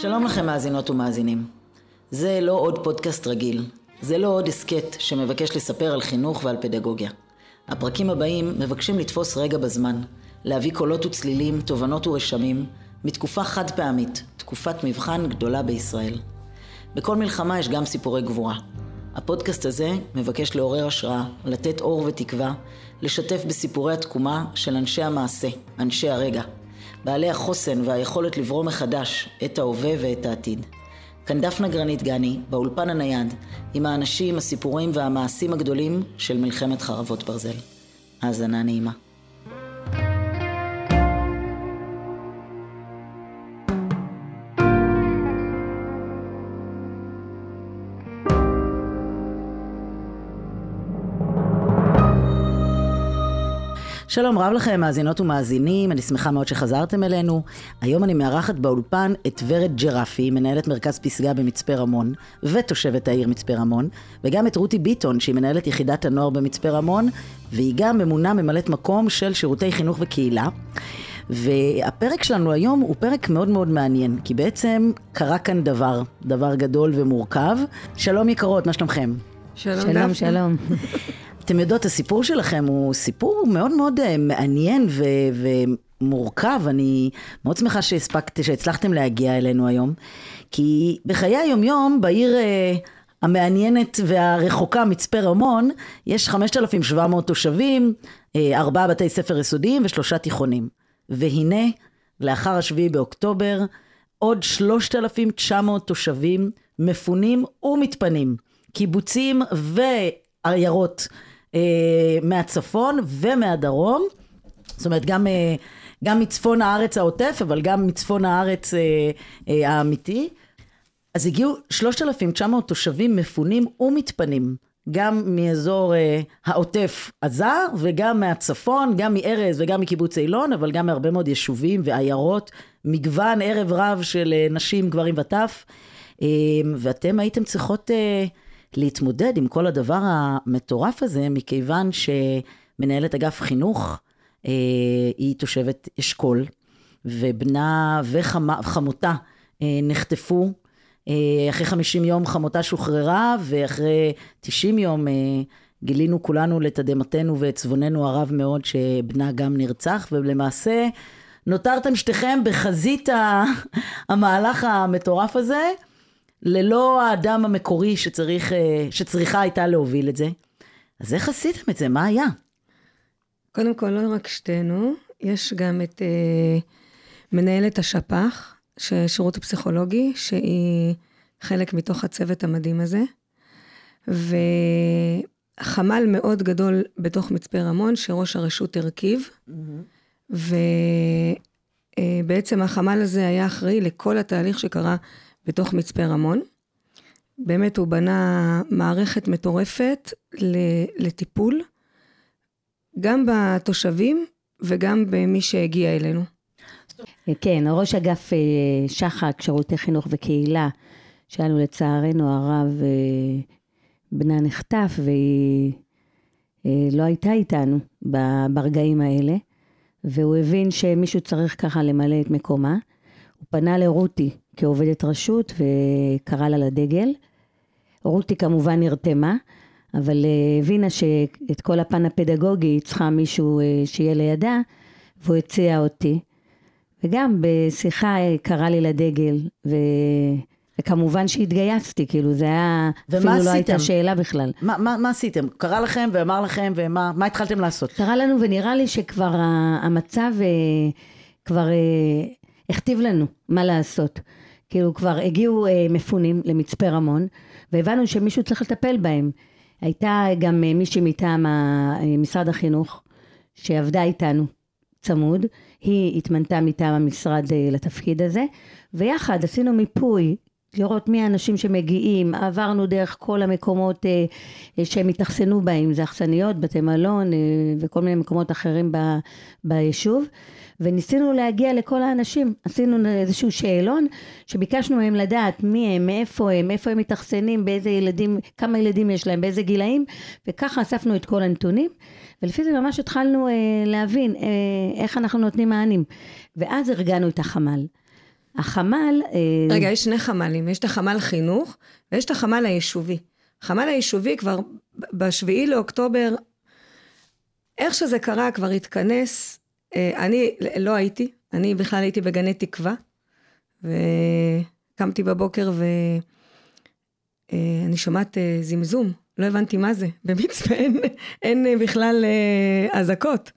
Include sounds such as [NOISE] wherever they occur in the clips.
שלום לכם מאזינות ומאזינים. זה לא עוד פודקאסט רגיל, זה לא עוד הסכת שמבקש לספר על חינוך ועל פדגוגיה. הפרקים הבאים מבקשים לתפוס רגע בזמן, להביא קולות וצלילים, תובנות ורשמים, מתקופה חד פעמית, תקופת מבחן גדולה בישראל. בכל מלחמה יש גם סיפורי גבורה. הפודקאסט הזה מבקש לעורר השראה, לתת אור ותקווה, לשתף בסיפורי התקומה של אנשי המעשה, אנשי הרגע, בעלי החוסן והיכולת לברוא מחדש את ההווה ואת העתיד. כאן דפנה גרנית גני, באולפן הנייד, עם האנשים, הסיפורים והמעשים הגדולים של מלחמת חרבות ברזל. האזנה נעימה. שלום רב לכם, מאזינות ומאזינים, אני שמחה מאוד שחזרתם אלינו. היום אני מארחת באולפן את ורד ג'רפי, מנהלת מרכז פסגה במצפה רמון, ותושבת העיר מצפה רמון, וגם את רותי ביטון, שהיא מנהלת יחידת הנוער במצפה רמון, והיא גם ממונה ממלאת מקום של שירותי חינוך וקהילה. והפרק שלנו היום הוא פרק מאוד מאוד מעניין, כי בעצם קרה כאן דבר, דבר גדול ומורכב. שלום יקרות, מה שלומכם? שלום, שלום. שלום. [LAUGHS] אתם יודעות, הסיפור שלכם הוא סיפור מאוד מאוד אה, מעניין ו... ומורכב. אני מאוד שמחה שהספקת, שהצלחתם להגיע אלינו היום, כי בחיי היומיום בעיר... אה, המעניינת והרחוקה מצפה רמון, יש 5,700 תושבים, אה, ארבעה בתי ספר יסודיים ושלושה תיכונים. והנה, לאחר השביעי באוקטובר, עוד 3,900 תושבים מפונים ומתפנים. קיבוצים ועיירות מהצפון ומהדרום, זאת אומרת גם, אה, גם מצפון הארץ העוטף, אבל גם מצפון הארץ אה, אה, האמיתי. אז הגיעו 3,900 תושבים מפונים ומתפנים, גם מאזור אה, העוטף עזה וגם מהצפון, גם מארז וגם מקיבוץ אילון, אבל גם מהרבה מאוד יישובים ועיירות, מגוון ערב רב של אה, נשים, גברים וטף. אה, ואתם הייתם צריכות... אה, להתמודד עם כל הדבר המטורף הזה, מכיוון שמנהלת אגף חינוך אה, היא תושבת אשכול, ובנה וחמותה אה, נחטפו. אה, אחרי 50 יום חמותה שוחררה, ואחרי 90 יום אה, גילינו כולנו לתדהמתנו ועצבוננו הרב מאוד שבנה גם נרצח, ולמעשה נותרתם שתיכם בחזית המהלך המטורף הזה. ללא האדם המקורי שצריך, אה, שצריכה הייתה להוביל את זה. אז איך עשיתם את זה? מה היה? קודם כל, לא רק שתינו, יש גם את uh, מנהלת השפ"ח, שירות הפסיכולוגי, שהיא חלק מתוך הצוות המדהים הזה. וחמ"ל מאוד גדול בתוך מצפה רמון, שראש הרשות הרכיב. Mm-hmm. ובעצם החמ"ל הזה היה אחראי לכל התהליך שקרה בתוך מצפה רמון. באמת הוא בנה מערכת מטורפת לטיפול, גם בתושבים וגם במי שהגיע אלינו. כן, ראש אגף אה, שח"ק, שירותי חינוך וקהילה, שהיה לנו לצערנו הרב אה, בנה נחטף והיא אה, לא הייתה איתנו ברגעים האלה, והוא הבין שמישהו צריך ככה למלא את מקומה. הוא פנה לרותי, כעובדת רשות וקרא לה לדגל. רותי כמובן נרתמה, אבל אה, הבינה שאת כל הפן הפדגוגי היא צריכה מישהו אה, שיהיה לידה, והוא הציע אותי. וגם בשיחה אה, קרא לי לדגל, ו... וכמובן שהתגייסתי, כאילו זה היה, אפילו עשיתם? לא הייתה שאלה בכלל. מה, מה, מה עשיתם? קרא לכם ואמר לכם, ומה מה התחלתם לעשות? קרא לנו ונראה לי שכבר המצב כבר הכתיב לנו מה לעשות. כאילו כבר הגיעו אה, מפונים למצפה רמון, והבנו שמישהו צריך לטפל בהם. הייתה גם אה, מישהי מטעם אה, משרד החינוך, שעבדה איתנו צמוד, היא התמנתה מטעם המשרד אה, לתפקיד הזה, ויחד עשינו מיפוי, לראות מי האנשים שמגיעים, עברנו דרך כל המקומות אה, אה, שהם התאכסנו בהם, זה אכסניות, בתי מלון אה, וכל מיני מקומות אחרים ב, ביישוב. וניסינו להגיע לכל האנשים. עשינו איזשהו שאלון שביקשנו מהם לדעת מי הם, מאיפה הם, איפה הם מתאכסנים, באיזה ילדים, כמה ילדים יש להם, באיזה גילאים, וככה אספנו את כל הנתונים, ולפי זה ממש התחלנו אה, להבין אה, איך אנחנו נותנים מענים. ואז ארגנו את החמ"ל. החמ"ל... אה, רגע, יש שני חמ"לים, יש את החמ"ל חינוך ויש את החמ"ל היישובי. חמ"ל היישובי כבר בשביעי לאוקטובר, איך שזה קרה, כבר התכנס. אה, אני לא הייתי, אני בכלל הייתי בגני תקווה, וקמתי בבוקר ואני שומעת זמזום, לא הבנתי מה זה. במצפה אין, אין בכלל אזעקות.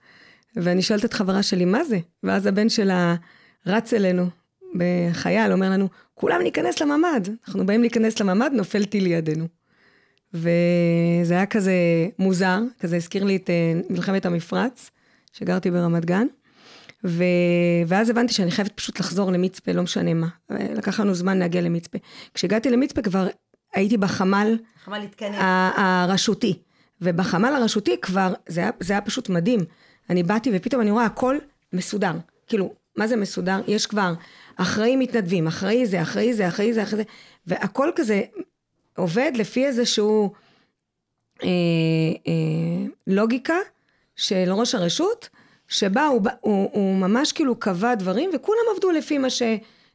ואני שואלת את חברה שלי, מה זה? ואז הבן שלה רץ אלינו, בחייל, אומר לנו, כולם ניכנס לממ"ד. אנחנו באים להיכנס לממ"ד, נופל טיל לידינו. וזה היה כזה מוזר, כזה הזכיר לי את אה, מלחמת המפרץ, שגרתי ברמת גן. ו... ואז הבנתי שאני חייבת פשוט לחזור למצפה, לא משנה מה. לקח לנו זמן להגיע למצפה. כשהגעתי למצפה כבר הייתי בחמ"ל הרשותי. ובחמ"ל הרשותי כבר, זה היה, זה היה פשוט מדהים. אני באתי ופתאום אני רואה הכל מסודר. כאילו, מה זה מסודר? יש כבר אחראי מתנדבים, אחראי זה, אחראי זה, אחראי זה, אחראי זה, והכל כזה עובד לפי איזשהו אה, אה, לוגיקה של ראש הרשות, שבה הוא, הוא, הוא ממש כאילו קבע דברים, וכולם עבדו לפי מה ש...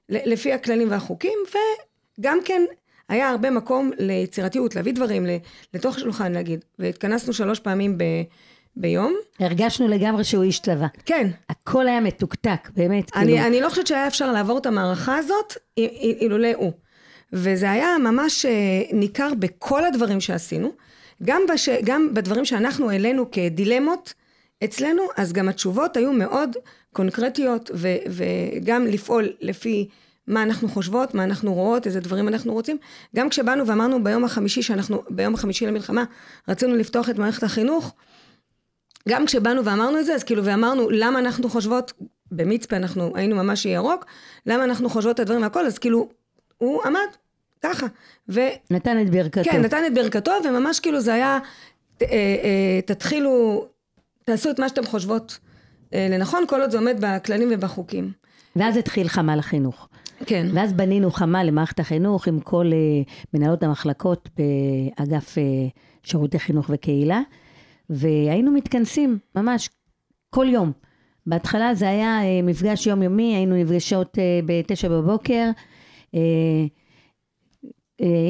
לפי הכללים והחוקים, וגם כן היה הרבה מקום ליצירתיות, להביא דברים לתוך השולחן להגיד. והתכנסנו שלוש פעמים ב... ביום. הרגשנו לגמרי שהוא איש צבא. כן. הכל היה מתוקתק, באמת. אני, כאילו... אני לא חושבת שהיה אפשר לעבור את המערכה הזאת אילולא הוא. וזה היה ממש אה, ניכר בכל הדברים שעשינו. גם, בש... גם בדברים שאנחנו העלינו כדילמות אצלנו, אז גם התשובות היו מאוד קונקרטיות, ו... וגם לפעול לפי מה אנחנו חושבות, מה אנחנו רואות, איזה דברים אנחנו רוצים. גם כשבאנו ואמרנו ביום החמישי, שאנחנו, ביום החמישי למלחמה, רצינו לפתוח את מערכת החינוך, גם כשבאנו ואמרנו את זה, אז כאילו, ואמרנו למה אנחנו חושבות, במצפה אנחנו היינו ממש ירוק, למה אנחנו חושבות את הדברים והכל, אז כאילו, הוא עמד ככה. ו... נתן את ברכתו. כן, נתן את ברכתו, וממש כאילו זה היה, אה, אה, תתחילו, תעשו את מה שאתם חושבות אה, לנכון, כל עוד זה עומד בכללים ובחוקים. ואז התחיל חמ"ל החינוך. כן. ואז בנינו חמ"ל למערכת החינוך עם כל אה, מנהלות המחלקות באגף אה, שירותי חינוך וקהילה. והיינו מתכנסים ממש כל יום. בהתחלה זה היה אה, מפגש יומיומי, היינו נפגשות אה, בתשע בבוקר. אה,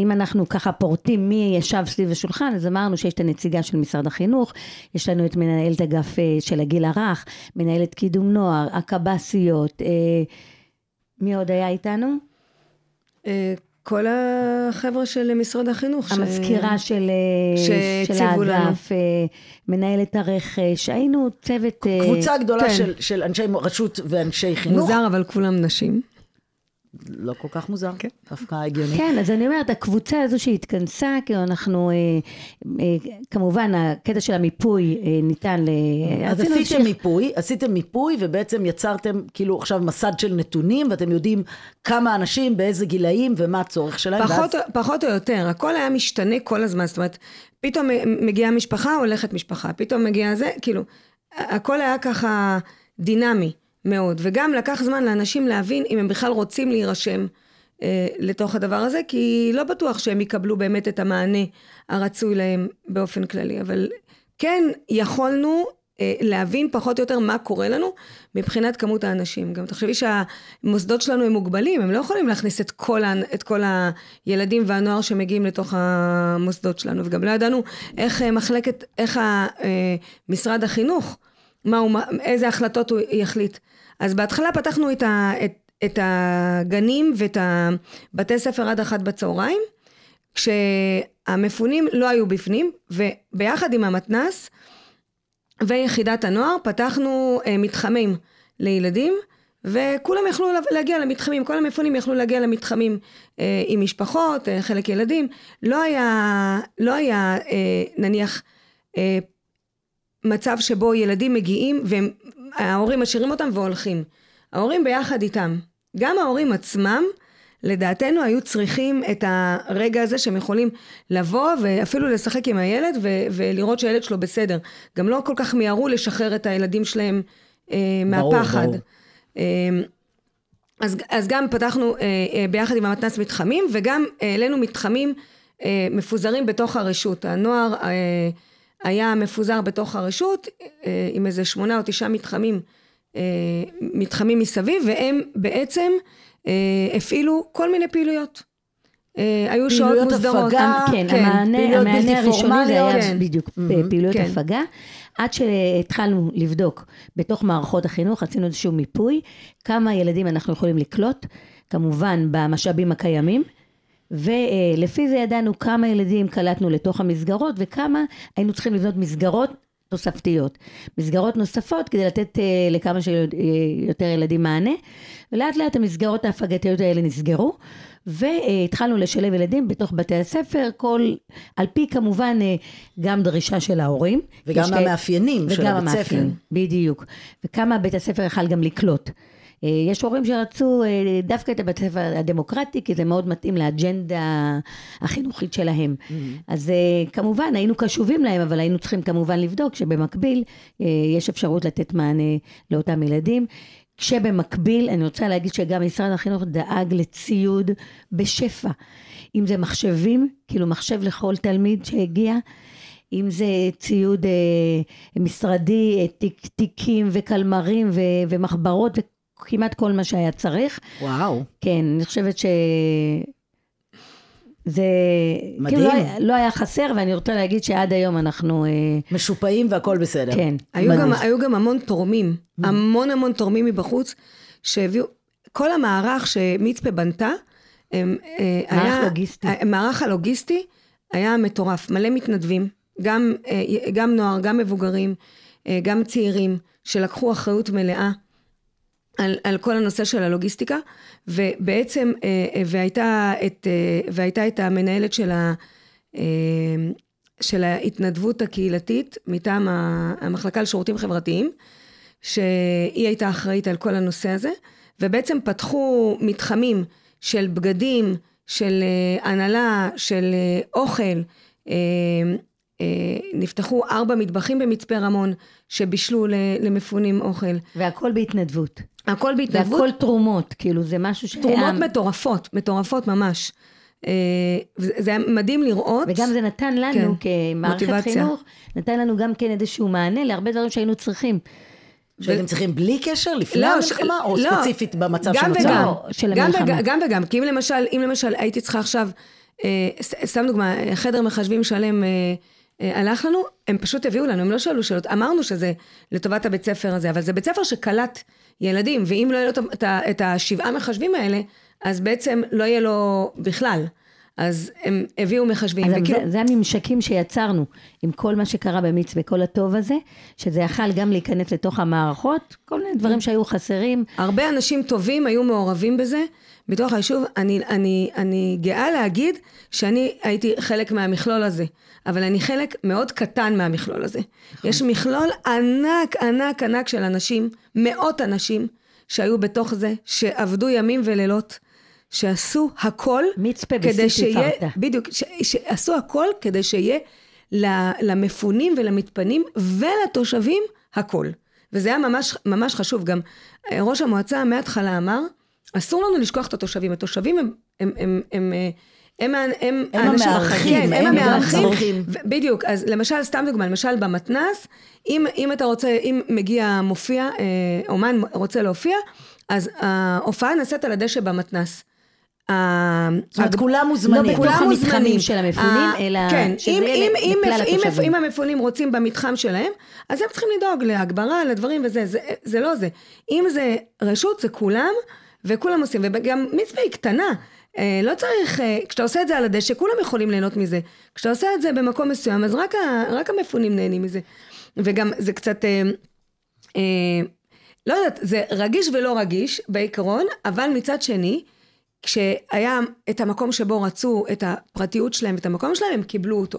אם אנחנו ככה פורטים מי ישב סביב השולחן, אז אמרנו שיש את הנציגה של משרד החינוך, יש לנו את מנהלת אגף של הגיל הרך, מנהלת קידום נוער, הקב"סיות, מי עוד היה איתנו? כל החבר'ה של משרד החינוך. המזכירה ש... של, של האגף, לנו. אה, מנהלת הרכש, היינו צוות... אה, קבוצה גדולה כן. של, של אנשי רשות ואנשי חינוך. מוזר, אבל כולם נשים. לא כל כך מוזר, כן. דווקא הגיוני. כן, אז אני אומרת, הקבוצה הזו שהתכנסה, כאילו אנחנו, אה, אה, כמובן, הקטע של המיפוי אה, ניתן ל... אז עשיתם ש... מיפוי, עשיתם מיפוי, ובעצם יצרתם כאילו עכשיו מסד של נתונים, ואתם יודעים כמה אנשים, באיזה גילאים, ומה הצורך שלהם. פחות, ואז... פחות או יותר, הכל היה משתנה כל הזמן, זאת אומרת, פתאום מגיעה משפחה, הולכת משפחה, פתאום מגיעה זה, כאילו, הכל היה ככה דינמי. מאוד, וגם לקח זמן לאנשים להבין אם הם בכלל רוצים להירשם אה, לתוך הדבר הזה, כי לא בטוח שהם יקבלו באמת את המענה הרצוי להם באופן כללי, אבל כן יכולנו אה, להבין פחות או יותר מה קורה לנו מבחינת כמות האנשים. גם תחשבי שהמוסדות שלנו הם מוגבלים, הם לא יכולים להכניס את כל, ה, את כל הילדים והנוער שמגיעים לתוך המוסדות שלנו, וגם לא ידענו איך אה, מחלקת, איך אה, משרד החינוך, מה הוא, איזה החלטות הוא יחליט. אז בהתחלה פתחנו את, ה, את, את הגנים ואת הבתי ספר עד אחת בצהריים, כשהמפונים לא היו בפנים, וביחד עם המתנ"ס ויחידת הנוער פתחנו אה, מתחמים לילדים. וכולם יכלו להגיע למתחמים, כל המפונים יכלו להגיע למתחמים אה, עם משפחות, אה, חלק ילדים. לא היה, לא היה אה, נניח אה, מצב שבו ילדים מגיעים וההורים משאירים אותם והולכים. ההורים ביחד איתם. גם ההורים עצמם, לדעתנו, היו צריכים את הרגע הזה שהם יכולים לבוא ואפילו לשחק עם הילד ו- ולראות שהילד שלו בסדר. גם לא כל כך מיהרו לשחרר את הילדים שלהם אה, מהפחד. ברור, ברור. אה, אז, אז גם פתחנו אה, אה, ביחד עם המתנ"ס מתחמים, וגם העלינו מתחמים אה, מפוזרים בתוך הרשות. הנוער אה, היה מפוזר בתוך הרשות אה, עם איזה שמונה או תשעה מתחמים, אה, מתחמים מסביב, והם בעצם אה, הפעילו כל מיני פעילויות. היו שעות מוסדרות. הפגה, כן, כן, המענה, פעילויות המענה הראשוני זה. היה כן. בדיוק Mhm. פעילויות כן. הפגה. עד שהתחלנו לבדוק בתוך מערכות החינוך, עשינו איזשהו מיפוי, כמה ילדים אנחנו יכולים לקלוט, כמובן במשאבים הקיימים, ולפי זה ידענו כמה ילדים קלטנו לתוך המסגרות וכמה היינו צריכים לבנות מסגרות תוספתיות. מסגרות נוספות כדי לתת אה, לכמה שיותר ילדים מענה, ולאט לאט המסגרות ההפגתיות האלה נסגרו, והתחלנו לשלב ילדים בתוך בתי הספר, כל, על פי כמובן אה, גם דרישה של ההורים. וגם המאפיינים של וגם הבית ספר. המאפיינים, בדיוק. וכמה בית הספר יכל גם לקלוט. אה, יש הורים שרצו אה, דווקא את הבית הספר הדמוקרטי, כי זה מאוד מתאים לאג'נדה החינוכית שלהם. Mm-hmm. אז אה, כמובן, היינו קשובים להם, אבל היינו צריכים כמובן לבדוק שבמקביל יש אפשרות לתת מענה לאותם ילדים. כשבמקביל, אני רוצה להגיד שגם משרד החינוך דאג לציוד בשפע. אם זה מחשבים, כאילו מחשב לכל תלמיד שהגיע, אם זה ציוד אה, משרדי, אה, תיק, תיקים וקלמרים ו, ומחברות וכמעט כל מה שהיה צריך. וואו. כן, אני חושבת ש... זה... מדהים. כאילו לא, היה- לא היה חסר, ואני רוצה להגיד שעד היום אנחנו... אה, משופעים והכל בסדר. כן. היו גם. היו גם המון תורמים, המון המון תורמים מבחוץ, שהביאו, כל המערך שמצפה בנתה, הם, אה, מערך היה, לוגיסטי. המערך הלוגיסטי היה מטורף, מלא מתנדבים, גם, אה, גם נוער, גם מבוגרים, אה, גם צעירים, שלקחו אחריות מלאה על, על כל הנושא של הלוגיסטיקה, ובעצם, אה, אה, והייתה את, אה, והייתה את המנהלת של, ה, של ההתנדבות הקהילתית מטעם המחלקה לשירותים חברתיים, שהיא הייתה אחראית על כל הנושא הזה, ובעצם פתחו מתחמים של בגדים, של הנהלה, של אוכל, נפתחו ארבע מטבחים במצפה רמון שבישלו למפונים אוכל. והכל בהתנדבות. הכל בהתנדבות. והכל תרומות, כאילו זה משהו שהיה... תרומות מטורפות, מטורפות ממש. אה, זה היה מדהים לראות. וגם זה נתן לנו כן, כמערכת מוטיבציה. חינוך, נתן לנו גם כן איזשהו מענה להרבה דברים שהיינו צריכים. שהייתם צריכים בלי קשר, לפני לא, המלחמה, או לא, ספציפית במצב גם שנוצר? וגם, לא, של גם המלחמה. וגם, גם וגם, כי אם למשל, אם למשל הייתי צריכה עכשיו, אה, סתם דוגמה, חדר מחשבים שלם אה, אה, הלך לנו, הם פשוט הביאו לנו, הם לא שאלו שאלות, אמרנו שזה לטובת הבית ספר הזה, אבל זה בית ספר שקלט ילדים, ואם לא יהיה לו את השבעה מחשבים האלה, אז בעצם לא יהיה לו בכלל. אז הם הביאו מחשבים, אז וכאילו, זה, זה הממשקים שיצרנו עם כל מה שקרה במצפה, כל הטוב הזה, שזה יכל גם להיכנס לתוך המערכות, כל מיני דברים שהיו חסרים. הרבה אנשים טובים היו מעורבים בזה בתוך היישוב. אני, אני, אני גאה להגיד שאני הייתי חלק מהמכלול הזה, אבל אני חלק מאוד קטן מהמכלול הזה. יש מכלול ענק, ענק, ענק של אנשים, מאות אנשים שהיו בתוך זה, שעבדו ימים ולילות, שעשו הכל מצפה כדי שיהיה, תפארתה. בדיוק, ש, שעשו הכל כדי שיהיה ל- למפונים ולמתפנים ולתושבים הכל. וזה היה ממש, ממש חשוב. גם אה, ראש המועצה מההתחלה אמר, אסור לנו לשכוח את התושבים. התושבים הם, הם, הם, הם, אה, הם, הם, הם, הם האנשים המארחים, החיים, הם הם המארחים. בדיוק, אז למשל, סתם דוגמה, למשל במתנ"ס, אם, אם אתה רוצה, אם מגיע מופיע, אה, אומן רוצה להופיע, אז ההופעה נעשית על הדשא במתנ"ס. זאת אומרת, כולם מוזמנים. לא בתוך המתחמים. של המפונים, אלא כן, שזה אם, המפונים רוצים במתחם שלהם, אז הם צריכים לדאוג להגברה, לדברים וזה, זה, לא זה. אם זה רשות, זה כולם, וכולם עושים, וגם מצפה היא קטנה. אה, לא צריך, אה, כשאתה עושה את זה על הדשא, כולם יכולים ליהנות מזה. כשאתה עושה את זה במקום מסוים, אז רק, רק המפונים נהנים מזה. וגם זה קצת, אה, אה, לא יודעת, זה רגיש ולא רגיש בעיקרון, אבל מצד שני, כשהיה את המקום שבו רצו את הפרטיות שלהם ואת המקום שלהם, הם קיבלו אותו.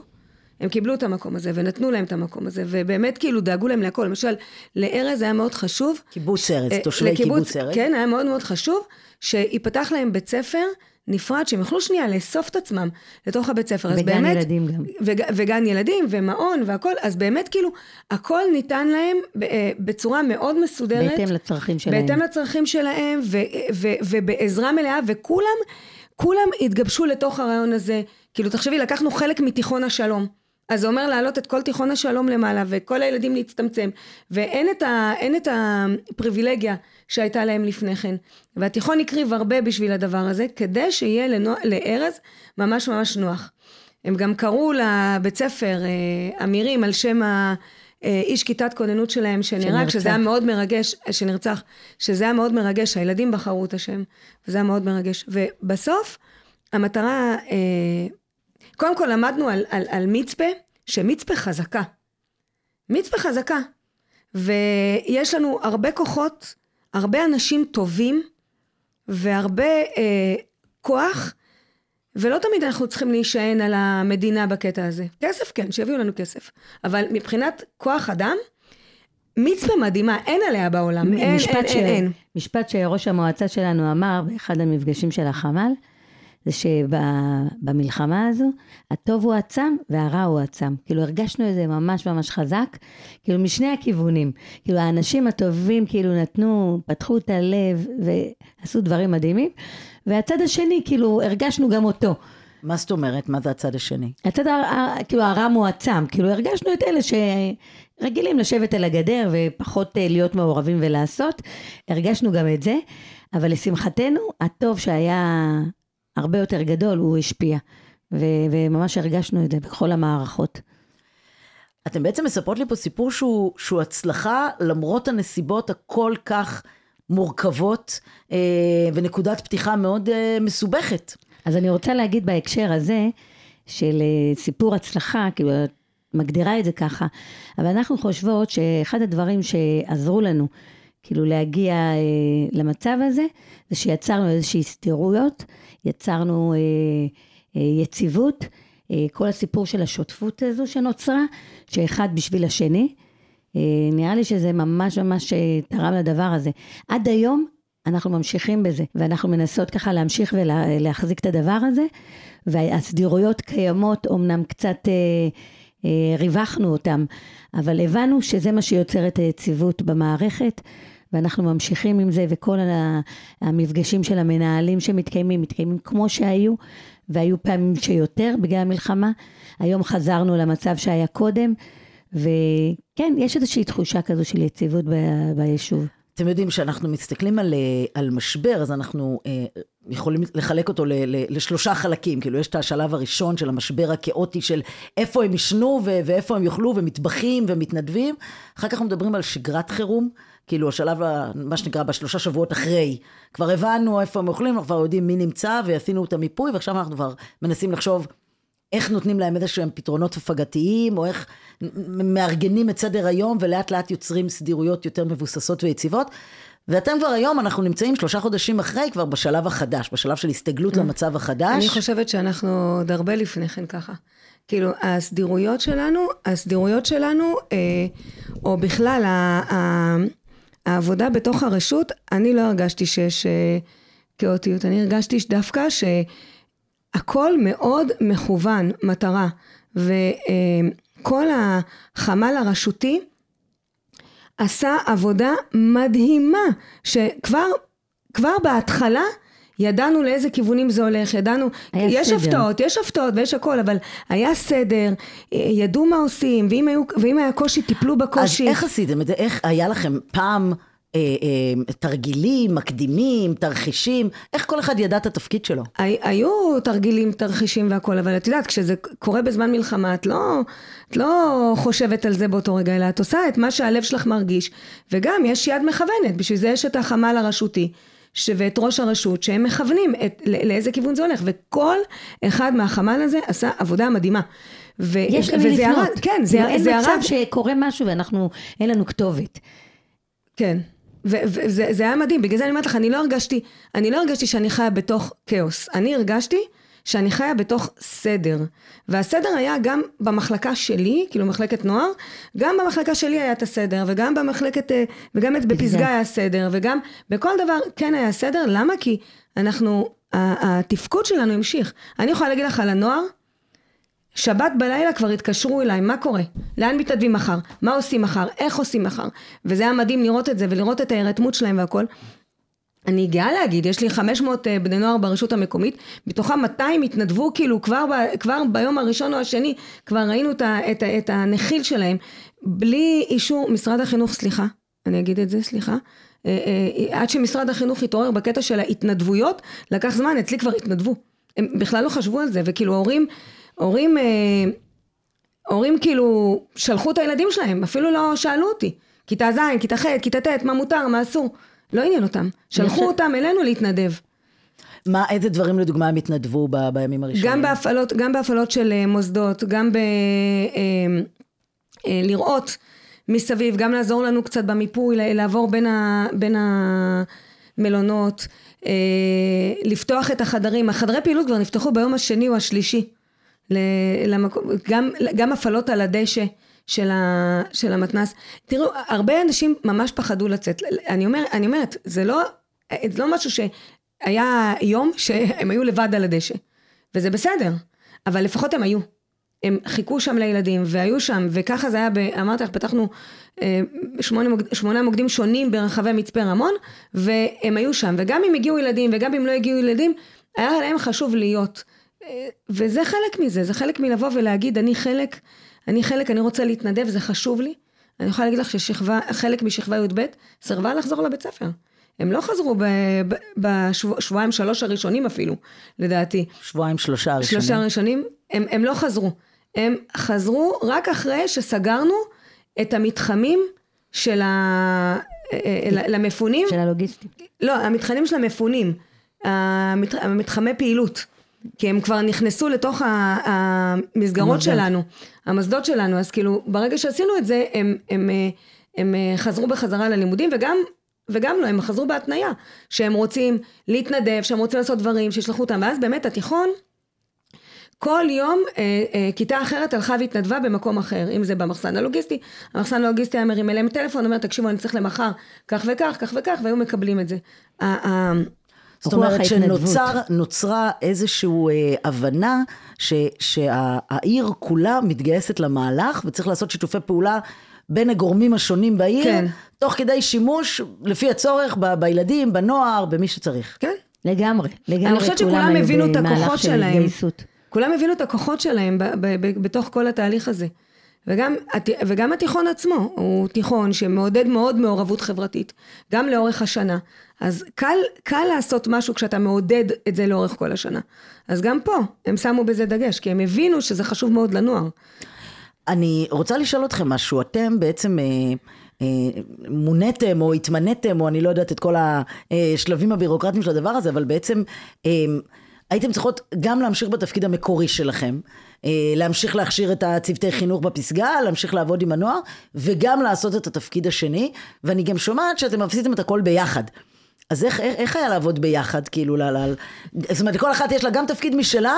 הם קיבלו את המקום הזה ונתנו להם את המקום הזה, ובאמת כאילו דאגו להם להכל. למשל, לארז היה מאוד חשוב. קיבוץ ארז, תושבי לקיבוץ- קיבוץ ארז. כן, היה מאוד מאוד חשוב שייפתח להם בית ספר נפרד, שהם יוכלו שנייה לאסוף את עצמם לתוך הבית ספר. וגן באמת, ילדים גם. וג, וגן ילדים ומעון והכל, אז באמת כאילו, הכל ניתן להם אה, בצורה מאוד מסודרת. בהתאם לצרכים שלהם. בהתאם לצרכים שלהם, ו, ו, ובעזרה מלאה, וכולם, כולם התגבשו לתוך הרעיון הזה. כאילו, תחשבי, לקחנו חלק מתיכון השלום. אז זה אומר להעלות את כל תיכון השלום למעלה וכל הילדים להצטמצם ואין את, ה, את הפריבילגיה שהייתה להם לפני כן והתיכון הקריב הרבה בשביל הדבר הזה כדי שיהיה לנו, לארז ממש ממש נוח. הם גם קראו לבית ספר אה, אמירים על שם ה... אה, איש כיתת כוננות שלהם שנהרג, שזה היה מאוד מרגש, שנרצח, שזה היה מאוד מרגש, הילדים בחרו את השם, וזה היה מאוד מרגש. ובסוף, המטרה, אה, קודם כל למדנו על, על, על מצפה, שמצפה חזקה. מצפה חזקה. ויש לנו הרבה כוחות, הרבה אנשים טובים, והרבה אה, כוח, ולא תמיד אנחנו צריכים להישען על המדינה בקטע הזה. כסף כן, שיביאו לנו כסף. אבל מבחינת כוח אדם, מצפה מדהימה, אין עליה בעולם. אין, אין, ש... אין, אין. משפט שראש המועצה שלנו אמר באחד המפגשים של החמ"ל, זה שבמלחמה הזו, הטוב הוא עצם והרע הוא עצם. כאילו הרגשנו את זה ממש ממש חזק, כאילו משני הכיוונים. כאילו האנשים הטובים כאילו נתנו, פתחו את הלב ועשו דברים מדהימים, והצד השני כאילו הרגשנו גם אותו. מה זאת אומרת? מה זה הצד השני? הצד, ה- כאילו הרע מועצם, כאילו הרגשנו את אלה שרגילים לשבת על הגדר ופחות אה, להיות מעורבים ולעשות, הרגשנו גם את זה, אבל לשמחתנו, הטוב שהיה הרבה יותר גדול, הוא השפיע. ו- וממש הרגשנו את זה בכל המערכות. אתם בעצם מספרות לי פה סיפור שהוא, שהוא הצלחה למרות הנסיבות הכל כך מורכבות אה, ונקודת פתיחה מאוד אה, מסובכת. אז אני רוצה להגיד בהקשר הזה, של אה, סיפור הצלחה, כאילו, את מגדירה את זה ככה, אבל אנחנו חושבות שאחד הדברים שעזרו לנו, כאילו להגיע אה, למצב הזה, זה שיצרנו איזושהי סתירויות, יצרנו אה, אה, יציבות, אה, כל הסיפור של השותפות הזו שנוצרה, שאחד בשביל השני. אה, נראה לי שזה ממש ממש אה, תרם לדבר הזה. עד היום אנחנו ממשיכים בזה, ואנחנו מנסות ככה להמשיך ולהחזיק את הדבר הזה, והסדירויות קיימות, אמנם קצת אה, אה, ריווחנו אותם, אבל הבנו שזה מה שיוצר את היציבות במערכת. ואנחנו ממשיכים עם זה, וכל המפגשים של המנהלים שמתקיימים, מתקיימים כמו שהיו, והיו פעמים שיותר בגלל המלחמה. היום חזרנו למצב שהיה קודם, וכן, יש איזושהי תחושה כזו של יציבות ב- ביישוב. אתם יודעים, כשאנחנו מסתכלים על, אה, על משבר, אז אנחנו אה, יכולים לחלק אותו ל, ל, לשלושה חלקים. כאילו, יש את השלב הראשון של המשבר הכאוטי של איפה הם ישנו ואיפה הם יאכלו, ומטבחים ומתנדבים. אחר כך אנחנו מדברים על שגרת חירום, כאילו השלב, מה שנקרא, בשלושה שבועות אחרי. כבר הבנו איפה הם אוכלים, אנחנו כבר יודעים מי נמצא, ועשינו את המיפוי, ועכשיו אנחנו כבר מנסים לחשוב איך נותנים להם איזה שהם פתרונות הפגתיים, או איך מארגנים את סדר היום, ולאט לאט יוצרים סדירויות יותר מבוססות ויציבות. ואתם כבר היום, אנחנו נמצאים שלושה חודשים אחרי, כבר בשלב החדש, בשלב של הסתגלות למצב החדש. אני חושבת שאנחנו עוד הרבה לפני כן ככה. כאילו, הסדירויות שלנו, הסדירויות שלנו, אה, או בכלל, ה, ה, העבודה בתוך הרשות, אני לא הרגשתי שיש אה, כאוטיות. אני הרגשתי דווקא שהכל מאוד מכוון, מטרה. וכל החמ"ל הרשותי, עשה עבודה מדהימה, שכבר כבר בהתחלה ידענו לאיזה כיוונים זה הולך, ידענו, יש סדר. הפתעות, יש הפתעות ויש הכל, אבל היה סדר, ידעו מה עושים, ואם, היו, ואם היה קושי, טיפלו אז בקושי. איך עשיתם את זה? איך היה לכם פעם אה, אה, תרגילים, מקדימים, תרחישים? איך כל אחד ידע את התפקיד שלו? הי- היו תרגילים, תרחישים והכל, אבל את יודעת, כשזה קורה בזמן מלחמה, את לא, את לא חושבת על זה באותו רגע, אלא את עושה את מה שהלב שלך מרגיש, וגם יש יד מכוונת, בשביל זה יש את החמ"ל הרשותי. ש- ואת ראש הרשות שהם מכוונים את, לא- לאיזה כיוון זה הולך וכל אחד מהחמ"ל הזה עשה עבודה מדהימה. ו- יש למי לפנות. ירד, כן, זה, אין זה מצב ירד, שקורה משהו ואנחנו, אין לנו כתובת. כן. וזה זה היה מדהים, בגלל זה אני אומרת לך, אני לא הרגשתי, אני לא הרגשתי שאני חיה בתוך כאוס, אני הרגשתי שאני חיה בתוך סדר. והסדר היה גם במחלקה שלי, כאילו מחלקת נוער, גם במחלקה שלי היה את הסדר, וגם במחלקת, אה, וגם את בפסגה היה סדר, וגם בכל דבר כן היה סדר, למה? כי אנחנו, התפקוד שלנו המשיך. אני יכולה להגיד לך על הנוער, שבת בלילה כבר התקשרו אליי, מה קורה? לאן מתנדבים מחר? מה עושים מחר? איך עושים מחר? וזה היה מדהים לראות את זה ולראות את ההירתמות שלהם והכל. אני גאה להגיד, יש לי 500 אה, בני נוער ברשות המקומית, מתוכם 200 התנדבו כאילו כבר, ב, כבר ביום הראשון או השני, כבר ראינו את, את, את הנחיל שלהם, בלי אישור משרד החינוך, סליחה, אני אגיד את זה, סליחה, אה, אה, עד שמשרד החינוך התעורר בקטע של ההתנדבויות, לקח זמן, אצלי כבר התנדבו. הם בכלל לא חשבו על זה, וכאילו הורים, הורים, הורים כאילו שלחו את הילדים שלהם, אפילו לא שאלו אותי. כיתה ז', כיתה ח', כיתה ט', מה מותר, מה אסור. לא עניין אותם. שלחו אותם אלינו להתנדב. מה, איזה דברים לדוגמה הם התנדבו ב, בימים הראשונים? גם בהפעלות, גם בהפעלות של אה, מוסדות, גם ב... אה, אה, לראות מסביב, גם לעזור לנו קצת במיפוי, לעבור בין, ה, בין המלונות, לפתוח את החדרים. החדרי פעילות כבר נפתחו ביום השני או השלישי. למקום, גם, גם הפעלות על הדשא. של, ה, של המתנ"ס. תראו, הרבה אנשים ממש פחדו לצאת. אני, אומר, אני אומרת, זה לא, זה לא משהו שהיה יום שהם היו לבד על הדשא, וזה בסדר, אבל לפחות הם היו. הם חיכו שם לילדים והיו שם, וככה זה היה, ב, אמרתי לך, פתחנו אה, שמונה, מוקד, שמונה מוקדים שונים ברחבי מצפה רמון, והם היו שם, וגם אם הגיעו ילדים וגם אם לא הגיעו ילדים, היה להם חשוב להיות. אה, וזה חלק מזה, זה חלק מלבוא ולהגיד, אני חלק אני חלק, אני רוצה להתנדב, זה חשוב לי. אני יכולה להגיד לך שחלק משכבה י"ב סירבה לחזור לבית ספר. הם לא חזרו בשבועיים שלוש הראשונים אפילו, לדעתי. שבועיים שלושה הראשונים. שלושה הראשונים, הם, הם לא חזרו. הם חזרו רק אחרי שסגרנו את המתחמים של ה... אה, אה, למפונים. של הלוגיסטים. לא, המתחמים של המפונים. המתחמי פעילות. כי הם כבר נכנסו לתוך המסגרות שלנו, המוסדות שלנו, אז כאילו ברגע שעשינו את זה הם, הם, הם, הם חזרו בחזרה ללימודים וגם וגם לא, הם חזרו בהתניה, שהם רוצים להתנדב, שהם רוצים לעשות דברים, שישלחו אותם, ואז באמת התיכון, כל יום אה, אה, כיתה אחרת הלכה והתנדבה במקום אחר, אם זה במחסן הלוגיסטי, המחסן הלוגיסטי היה מרים אליהם טלפון, אומר תקשיבו אני צריך למחר כך וכך, כך וכך, והיו מקבלים את זה. זאת אומרת שנוצרה איזושהי אה, הבנה ש, שהעיר כולה מתגייסת למהלך וצריך לעשות שיתופי פעולה בין הגורמים השונים בעיר, כן. תוך כדי שימוש לפי הצורך ב, בילדים, בנוער, במי שצריך. כן. לגמרי, לגמרי. אני חושבת שכולם הבינו את הכוחות שלהם. כולם הבינו את הכוחות שלהם בתוך כל התהליך הזה. וגם, וגם התיכון עצמו הוא תיכון שמעודד מאוד מעורבות חברתית, גם לאורך השנה. אז קל, קל לעשות משהו כשאתה מעודד את זה לאורך כל השנה. אז גם פה הם שמו בזה דגש, כי הם הבינו שזה חשוב מאוד לנוער. אני רוצה לשאול אתכם משהו, אתם בעצם... אה, אה, מוניתם או התמניתם או אני לא יודעת את כל השלבים הבירוקרטיים של הדבר הזה אבל בעצם אה, הייתם צריכות גם להמשיך בתפקיד המקורי שלכם אה, להמשיך להכשיר את הצוותי חינוך בפסגה, להמשיך לעבוד עם הנוער, וגם לעשות את התפקיד השני, ואני גם שומעת שאתם עשיתם את הכל ביחד. אז איך, איך, איך היה לעבוד ביחד, כאילו, ל, ל, זאת אומרת, לכל אחת יש לה גם תפקיד משלה,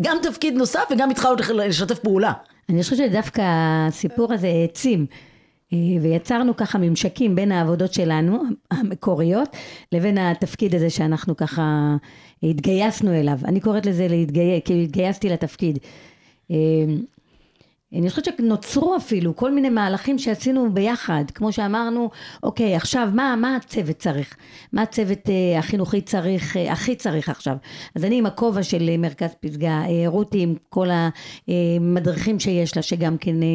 גם תפקיד נוסף, וגם איתך עוד לשתף פעולה. אני חושבת שדווקא הסיפור הזה העצים. אה, ויצרנו ככה ממשקים בין העבודות שלנו, המקוריות, לבין התפקיד הזה שאנחנו ככה התגייסנו אליו. אני קוראת לזה להתגייס, כאילו התגייסתי לתפקיד. אה, אני חושבת שנוצרו אפילו כל מיני מהלכים שעשינו ביחד, כמו שאמרנו, אוקיי, עכשיו מה, מה הצוות צריך? מה הצוות אה, החינוכי צריך, אה, הכי צריך עכשיו? אז אני עם הכובע של אה, מרכז פסגה, אה, רותי עם כל המדריכים שיש לה, שגם כן אה,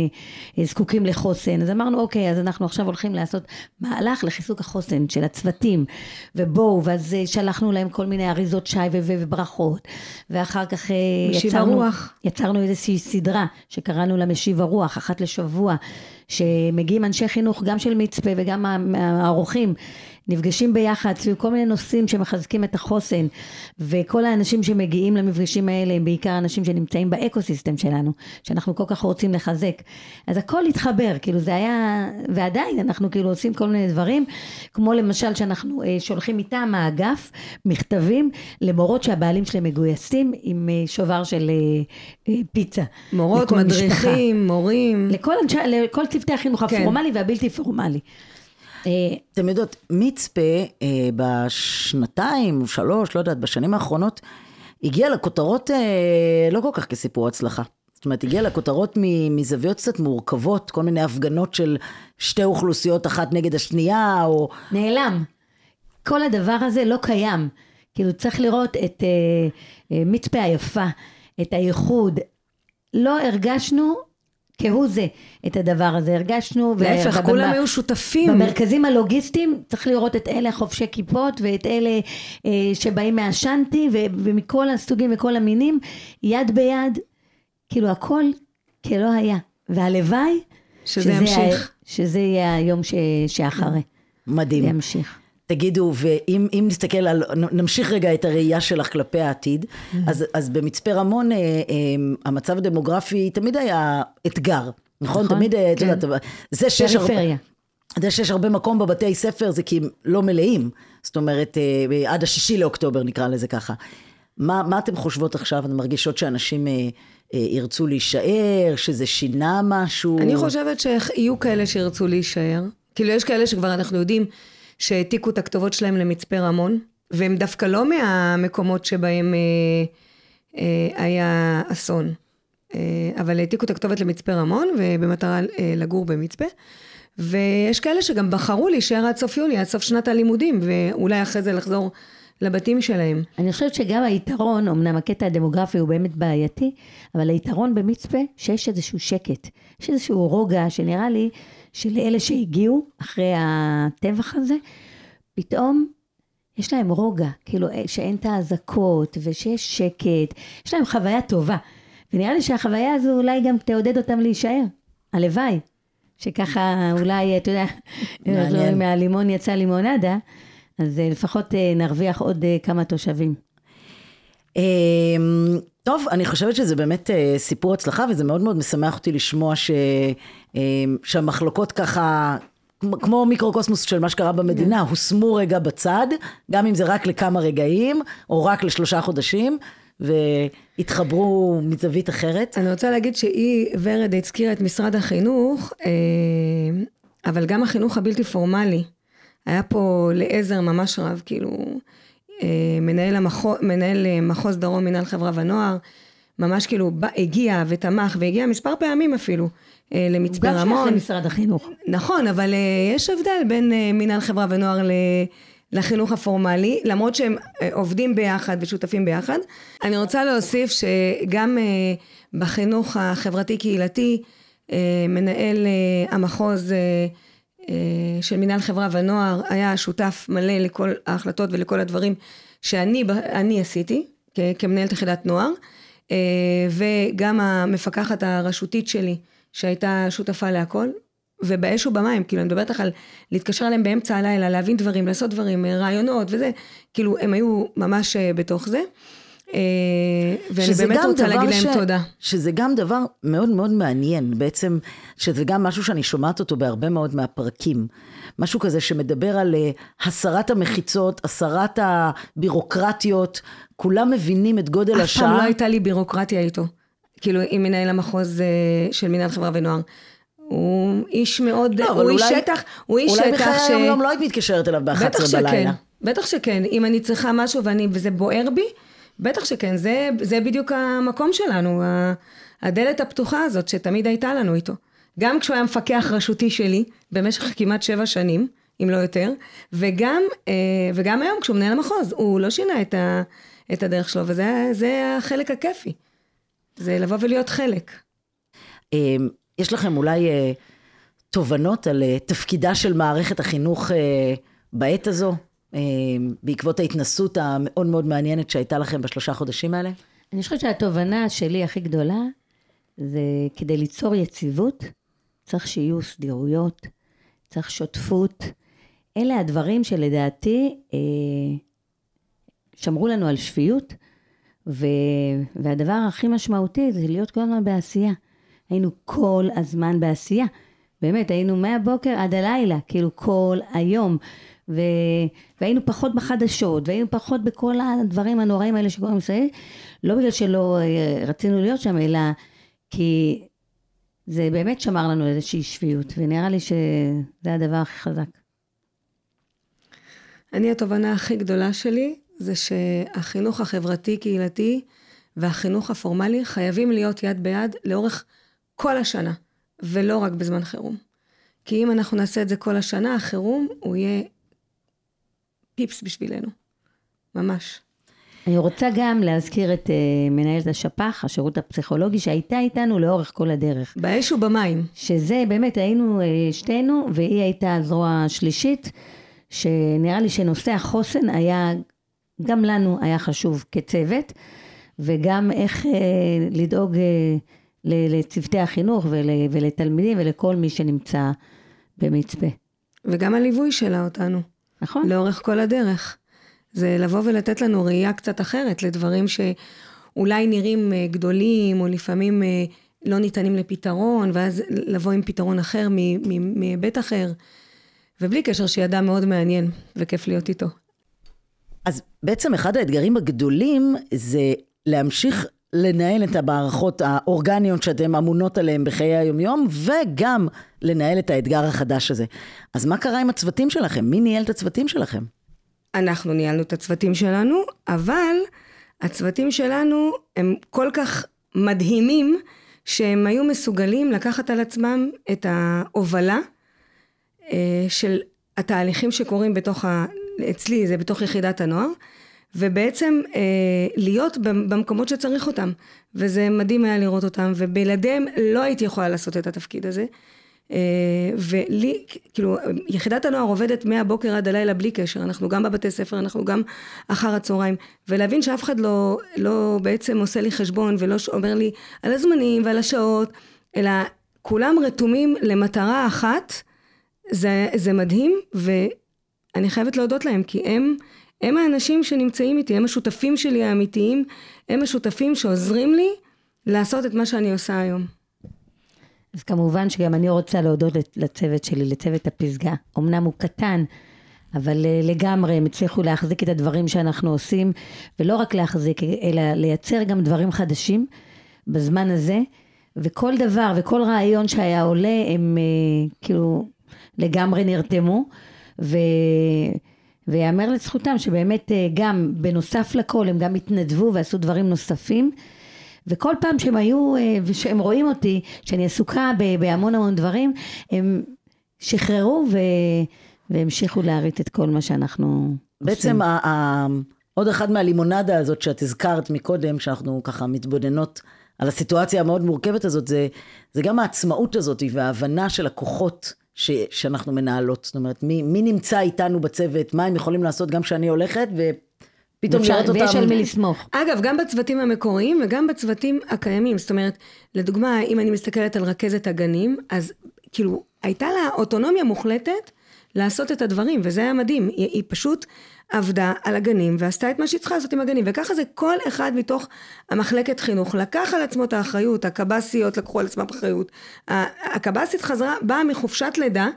אה, זקוקים לחוסן, אז אמרנו, אוקיי, אז אנחנו עכשיו הולכים לעשות מהלך לחיזוק החוסן של הצוותים, ובואו, ואז אה, שלחנו להם כל מיני אריזות שי וברכות, ואחר כך אה, יצרנו, יצרנו איזושהי סדרה שקראנו לה משיב הרוח, אחת לשבוע, שמגיעים אנשי חינוך גם של מצפה וגם האורחים נפגשים ביחד סביב כל מיני נושאים שמחזקים את החוסן וכל האנשים שמגיעים למפגשים האלה הם בעיקר אנשים שנמצאים באקו סיסטם שלנו שאנחנו כל כך רוצים לחזק אז הכל התחבר כאילו זה היה ועדיין אנחנו כאילו עושים כל מיני דברים כמו למשל שאנחנו אה, שולחים מטעם האגף מכתבים למורות שהבעלים שלהם מגויסים עם אה, שובר של אה, פיצה מורות מדריכים משפחה. מורים לכל, לכל צוותי החינוך כן. הפורמלי והבלתי פורמלי אה, אתם יודעות, מצפה אה, בשנתיים, שלוש, לא יודעת, בשנים האחרונות, הגיע לכותרות אה, לא כל כך כסיפור הצלחה. זאת אומרת, הגיע לכותרות מזוויות קצת מורכבות, כל מיני הפגנות של שתי אוכלוסיות אחת נגד השנייה, או... נעלם. כל הדבר הזה לא קיים. כאילו צריך לראות את אה, אה, מצפה היפה, את הייחוד. לא הרגשנו כהוא זה את הדבר הזה, הרגשנו... להפך, ובמה- כולם היו שותפים. במרכזים הלוגיסטיים צריך לראות את אלה חובשי כיפות ואת אלה אה, שבאים מהשאנטי ו- ומכל הסוגים וכל המינים, יד ביד, כאילו הכל כלא היה. והלוואי שזה ימשיך. ה- שזה יהיה היום ש- שאחרי. מדהים. ימשיך. תגידו, ואם אם נסתכל על, נמשיך רגע את הראייה שלך כלפי העתיד, אז, אז במצפה רמון אה, אה, המצב הדמוגרפי תמיד היה אתגר, נכון? נכון, תמיד, אה, את כן. יודעת, זה שיש הרבה... זה שיש הרבה מקום בבתי ספר זה כי הם לא מלאים, זאת אומרת, אה, עד השישי לאוקטובר נקרא לזה ככה. מה, מה אתם חושבות עכשיו? אתן מרגישות שאנשים אה, אה, ירצו להישאר, שזה שינה משהו? אני חושבת שיהיו כאלה שירצו להישאר. כאילו, יש כאלה שכבר אנחנו יודעים שהעתיקו את הכתובות שלהם למצפה רמון, והם דווקא לא מהמקומות שבהם אה, אה, היה אסון. אה, אבל העתיקו את הכתובת למצפה רמון, ובמטרה אה, לגור במצפה. ויש כאלה שגם בחרו להישאר עד סוף יולי, עד סוף שנת הלימודים, ואולי אחרי זה לחזור לבתים שלהם. אני חושבת שגם היתרון, אמנם הקטע הדמוגרפי הוא באמת בעייתי, אבל היתרון במצפה, שיש איזשהו שקט. יש איזשהו רוגע שנראה לי שלאלה שהגיעו אחרי הטבח הזה, פתאום יש להם רוגע, כאילו שאין את האזעקות ושיש שקט, יש להם חוויה טובה. ונראה לי שהחוויה הזו אולי גם תעודד אותם להישאר. הלוואי. שככה אולי, אתה יודע, מעניין. מהלימון יצא לימונדה, אז אה, לפחות אה, נרוויח עוד אה, כמה תושבים. אמ, טוב, אני חושבת שזה באמת אה, סיפור הצלחה, וזה מאוד מאוד משמח אותי לשמוע ש, שהמחלוקות ככה, כמו- מיקרוקוסמוס של מה שקרה במדינה, הושמו רגע בצד, גם אם זה רק לכמה רגעים, או רק לשלושה חודשים, והתחברו מזווית אחרת. אני רוצה להגיד שהיא, ורד, הזכירה את משרד החינוך, אה, אבל גם החינוך הבלתי פורמלי. היה פה לעזר ממש רב, כאילו, אה, מנהל, המחוז, מנהל אה, מחוז דרום, מנהל חברה ונוער, ממש כאילו בא, הגיע ותמך, והגיע מספר פעמים אפילו אה, למצפה גם שייך רמון. למשרד החינוך. נכון, אבל uh, יש הבדל בין uh, מינהל חברה ונוער ל... לחינוך הפורמלי, למרות שהם עובדים ביחד ושותפים ביחד. אני רוצה להוסיף שגם בחינוך החברתי-קהילתי, מנהל המחוז של מינהל חברה ונוער היה שותף מלא לכל ההחלטות ולכל הדברים שאני אני עשיתי כמנהלת יחידת נוער, וגם המפקחת הרשותית שלי שהייתה שותפה להכל, ובאש ובמים, כאילו, אני מדברת לך על להתקשר אליהם באמצע הלילה, להבין דברים, לעשות דברים, אה, רעיונות וזה, כאילו, הם היו ממש אה, בתוך זה. אה, ואני באמת רוצה להגיד להם ש- תודה. שזה גם דבר מאוד מאוד מעניין, בעצם, שזה גם משהו שאני שומעת אותו בהרבה מאוד מהפרקים. משהו כזה שמדבר על אה, הסרת המחיצות, הסרת הבירוקרטיות, כולם מבינים את גודל אף השעה. פעם לא הייתה לי בירוקרטיה איתו. כאילו, עם מנהל המחוז אה, של מינהל חברה ונוער. הוא איש מאוד, לא, הוא איש אולי- שטח, הוא איש אולי שטח ש... היום לא היית מתקשרת אליו בטח ב-11 שכן, בלילה. בטח שכן. אם אני צריכה משהו ואני, וזה בוער בי, בטח שכן. זה, זה בדיוק המקום שלנו, הדלת הפתוחה הזאת שתמיד הייתה לנו איתו. גם כשהוא היה מפקח רשותי שלי, במשך כמעט שבע שנים, אם לא יותר, וגם, אה, וגם היום כשהוא מנהל המחוז, הוא לא שינה את, ה, את הדרך שלו, וזה זה החלק הכיפי. זה לבוא ולהיות חלק. אה, יש לכם אולי אה, תובנות על אה, תפקידה של מערכת החינוך אה, בעת הזו, אה, בעקבות ההתנסות המאוד מאוד מעניינת שהייתה לכם בשלושה חודשים האלה? אני חושבת שהתובנה שלי הכי גדולה, זה כדי ליצור יציבות, צריך שיהיו סדירויות, צריך שותפות. אלה הדברים שלדעתי אה, שמרו לנו על שפיות, ו, והדבר הכי משמעותי זה להיות כל הזמן בעשייה. היינו כל הזמן בעשייה. באמת, היינו מהבוקר עד הלילה, כאילו כל היום. ו... והיינו פחות בחדשות, והיינו פחות בכל הדברים הנוראים האלה שקורים מסביב, לא בגלל שלא אה, רצינו להיות שם, אלא כי זה באמת שמר לנו איזושהי שפיות, ונראה לי שזה הדבר הכי חזק. אני, התובנה הכי גדולה שלי זה שהחינוך החברתי-קהילתי והחינוך הפורמלי חייבים להיות יד ביד לאורך כל השנה, ולא רק בזמן חירום. כי אם אנחנו נעשה את זה כל השנה, החירום הוא יהיה פיפס בשבילנו. ממש. אני רוצה גם להזכיר את uh, מנהלת השפ"ח, השירות הפסיכולוגי, שהייתה איתנו לאורך כל הדרך. באש ובמים. שזה באמת, היינו uh, שתינו, והיא הייתה הזרוע השלישית, שנראה לי שנושא החוסן היה, גם לנו היה חשוב כצוות, וגם איך uh, לדאוג uh, לצוותי החינוך ול, ולתלמידים ולכל מי שנמצא במצפה. וגם הליווי שלה אותנו. נכון. לאורך כל הדרך. זה לבוא ולתת לנו ראייה קצת אחרת לדברים שאולי נראים אה, גדולים, או לפעמים אה, לא ניתנים לפתרון, ואז לבוא עם פתרון אחר מהיבט אחר. ובלי קשר אדם מאוד מעניין, וכיף להיות איתו. אז בעצם אחד האתגרים הגדולים זה להמשיך לנהל את המערכות האורגניות שאתן אמונות עליהן בחיי היומיום, וגם לנהל את האתגר החדש הזה. אז מה קרה עם הצוותים שלכם? מי ניהל את הצוותים שלכם? אנחנו ניהלנו את הצוותים שלנו, אבל הצוותים שלנו הם כל כך מדהימים, שהם היו מסוגלים לקחת על עצמם את ההובלה אה, של התהליכים שקורים בתוך ה... אצלי זה בתוך יחידת הנוער, ובעצם אה, להיות במקומות שצריך אותם. וזה מדהים היה לראות אותם, ובלעדיהם לא הייתי יכולה לעשות את התפקיד הזה. אה, ולי, כאילו, יחידת הנוער עובדת מהבוקר עד הלילה בלי קשר, אנחנו גם בבתי ספר, אנחנו גם אחר הצהריים, ולהבין שאף אחד לא, לא בעצם עושה לי חשבון ולא אומר לי על הזמנים ועל השעות, אלא כולם רתומים למטרה אחת, זה, זה מדהים, ואני חייבת להודות להם, כי הם, הם האנשים שנמצאים איתי, הם השותפים שלי האמיתיים, הם השותפים שעוזרים לי לעשות את מה שאני עושה היום. אז כמובן שגם אני רוצה להודות לצוות שלי, לצוות הפסגה. אמנם הוא קטן, אבל אה, לגמרי הם הצליחו להחזיק את הדברים שאנחנו עושים, ולא רק להחזיק, אלא לייצר גם דברים חדשים בזמן הזה, וכל דבר וכל רעיון שהיה עולה, הם אה, כאילו לגמרי נרתמו, ו... ויאמר לזכותם שבאמת אה, גם בנוסף לכל הם גם התנדבו ועשו דברים נוספים. וכל פעם שהם היו, אה, ושהם רואים אותי, שאני עסוקה בהמון המון דברים, הם שחררו ו... והמשיכו להריץ את כל מה שאנחנו בעצם ה- ה- עוד אחד מהלימונדה הזאת שאת הזכרת מקודם, שאנחנו ככה מתבוננות על הסיטואציה המאוד מורכבת הזאת, זה, זה גם העצמאות הזאת וההבנה של הכוחות ש, שאנחנו מנהלות. זאת אומרת, מי, מי נמצא איתנו בצוות, מה הם יכולים לעשות גם כשאני הולכת, ו... פתאום לראות אותם... ויש על מי לסמוך. אגב, גם בצוותים המקוריים וגם בצוותים הקיימים. זאת אומרת, לדוגמה, אם אני מסתכלת על רכזת הגנים, אז כאילו, הייתה לה אוטונומיה מוחלטת לעשות את הדברים, וזה היה מדהים. היא, היא פשוט עבדה על הגנים ועשתה את מה שהיא צריכה לעשות עם הגנים, וככה זה כל אחד מתוך המחלקת חינוך לקח על עצמו את האחריות, הקב"סיות לקחו על עצמם אחריות. הקב"סית חזרה, באה מחופשת לידה,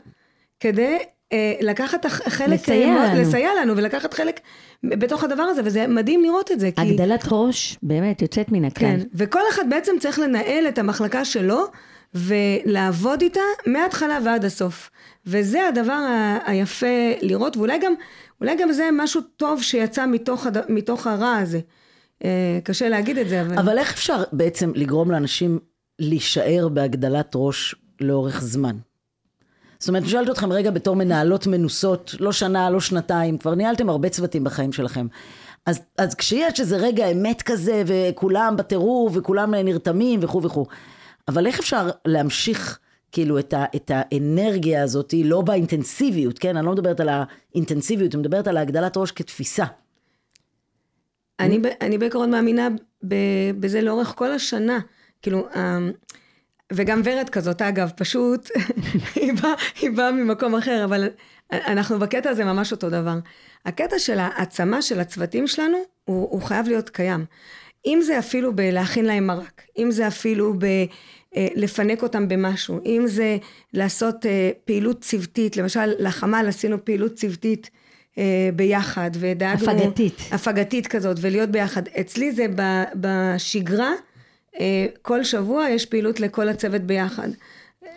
כדי אה, לקחת חלק, לסייע לנו. לסייע לנו ולקחת חלק בתוך הדבר הזה, וזה מדהים לראות את זה. כי... הגדלת ראש באמת יוצאת מן הכלל. כן, וכל אחד בעצם צריך לנהל את המחלקה שלו, ולעבוד איתה מההתחלה ועד הסוף. וזה הדבר ה- היפה לראות, ואולי גם, אולי גם זה משהו טוב שיצא מתוך, הד... מתוך הרע הזה. אה, קשה להגיד את זה, אבל... אבל איך אפשר בעצם לגרום לאנשים להישאר בהגדלת ראש לאורך זמן? זאת אומרת, שואלת אתכם רגע בתור מנהלות מנוסות, לא שנה, לא שנתיים, כבר ניהלתם הרבה צוותים בחיים שלכם. אז, אז כשיש איזה רגע אמת כזה, וכולם בטירוף, וכולם נרתמים, וכו' וכו', אבל איך אפשר להמשיך כאילו את, ה, את האנרגיה הזאת, לא באינטנסיביות, כן? אני לא מדברת על האינטנסיביות, אני מדברת על הגדלת ראש כתפיסה. אני, אני בעיקרון מאמינה בזה לאורך כל השנה. כאילו, אמ, וגם ורד כזאת, אגב, פשוט, [LAUGHS] היא, באה, היא באה ממקום אחר, אבל אנחנו בקטע הזה ממש אותו דבר. הקטע של העצמה של הצוותים שלנו, הוא, הוא חייב להיות קיים. אם זה אפילו בלהכין להם מרק, אם זה אפילו בלפנק אה, אותם במשהו, אם זה לעשות אה, פעילות צוותית, למשל לחמ"ל עשינו פעילות צוותית אה, ביחד, ודאגנו... הפגתית. הפגתית כזאת, ולהיות ביחד. אצלי זה בשגרה, כל שבוע יש פעילות לכל הצוות ביחד.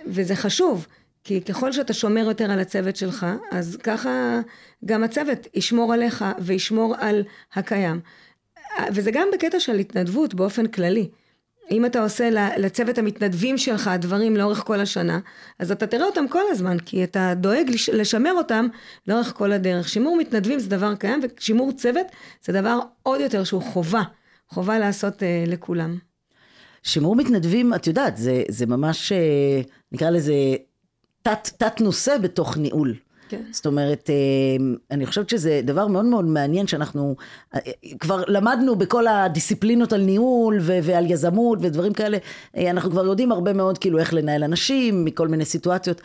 וזה חשוב, כי ככל שאתה שומר יותר על הצוות שלך, אז ככה גם הצוות ישמור עליך וישמור על הקיים. וזה גם בקטע של התנדבות באופן כללי. אם אתה עושה לצוות המתנדבים שלך דברים לאורך כל השנה, אז אתה תראה אותם כל הזמן, כי אתה דואג לשמר אותם לאורך כל הדרך. שימור מתנדבים זה דבר קיים, ושימור צוות זה דבר עוד יותר שהוא חובה, חובה לעשות אה, לכולם. שימור מתנדבים, את יודעת, זה, זה ממש, אה, נקרא לזה, תת, תת בתוך ניהול. כן. זאת אומרת, אה, אני חושבת שזה דבר מאוד מאוד מעניין שאנחנו אה, כבר למדנו בכל הדיסציפלינות על ניהול ו- ועל יזמות ודברים כאלה, אה, אנחנו כבר יודעים הרבה מאוד כאילו איך לנהל אנשים מכל מיני סיטואציות.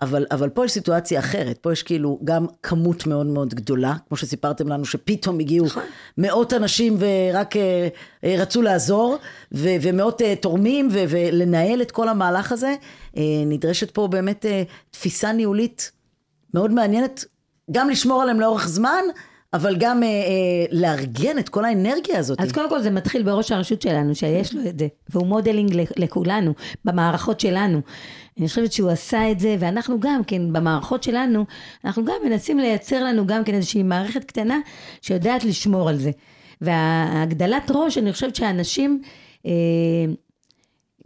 אבל, אבל פה יש סיטואציה אחרת, פה יש כאילו גם כמות מאוד מאוד גדולה, כמו שסיפרתם לנו שפתאום הגיעו נכון. מאות אנשים ורק אה, רצו לעזור, ו, ומאות אה, תורמים, ו, ולנהל את כל המהלך הזה, אה, נדרשת פה באמת אה, תפיסה ניהולית מאוד מעניינת, גם לשמור עליהם לאורך זמן, אבל גם אה, אה, לארגן את כל האנרגיה הזאת. אז קודם כל זה מתחיל בראש הרשות שלנו, שיש לו את זה, והוא modeling לכולנו, במערכות שלנו. אני חושבת שהוא עשה את זה, ואנחנו גם כן, במערכות שלנו, אנחנו גם מנסים לייצר לנו גם כן איזושהי מערכת קטנה שיודעת לשמור על זה. והגדלת ראש, אני חושבת שאנשים, אה,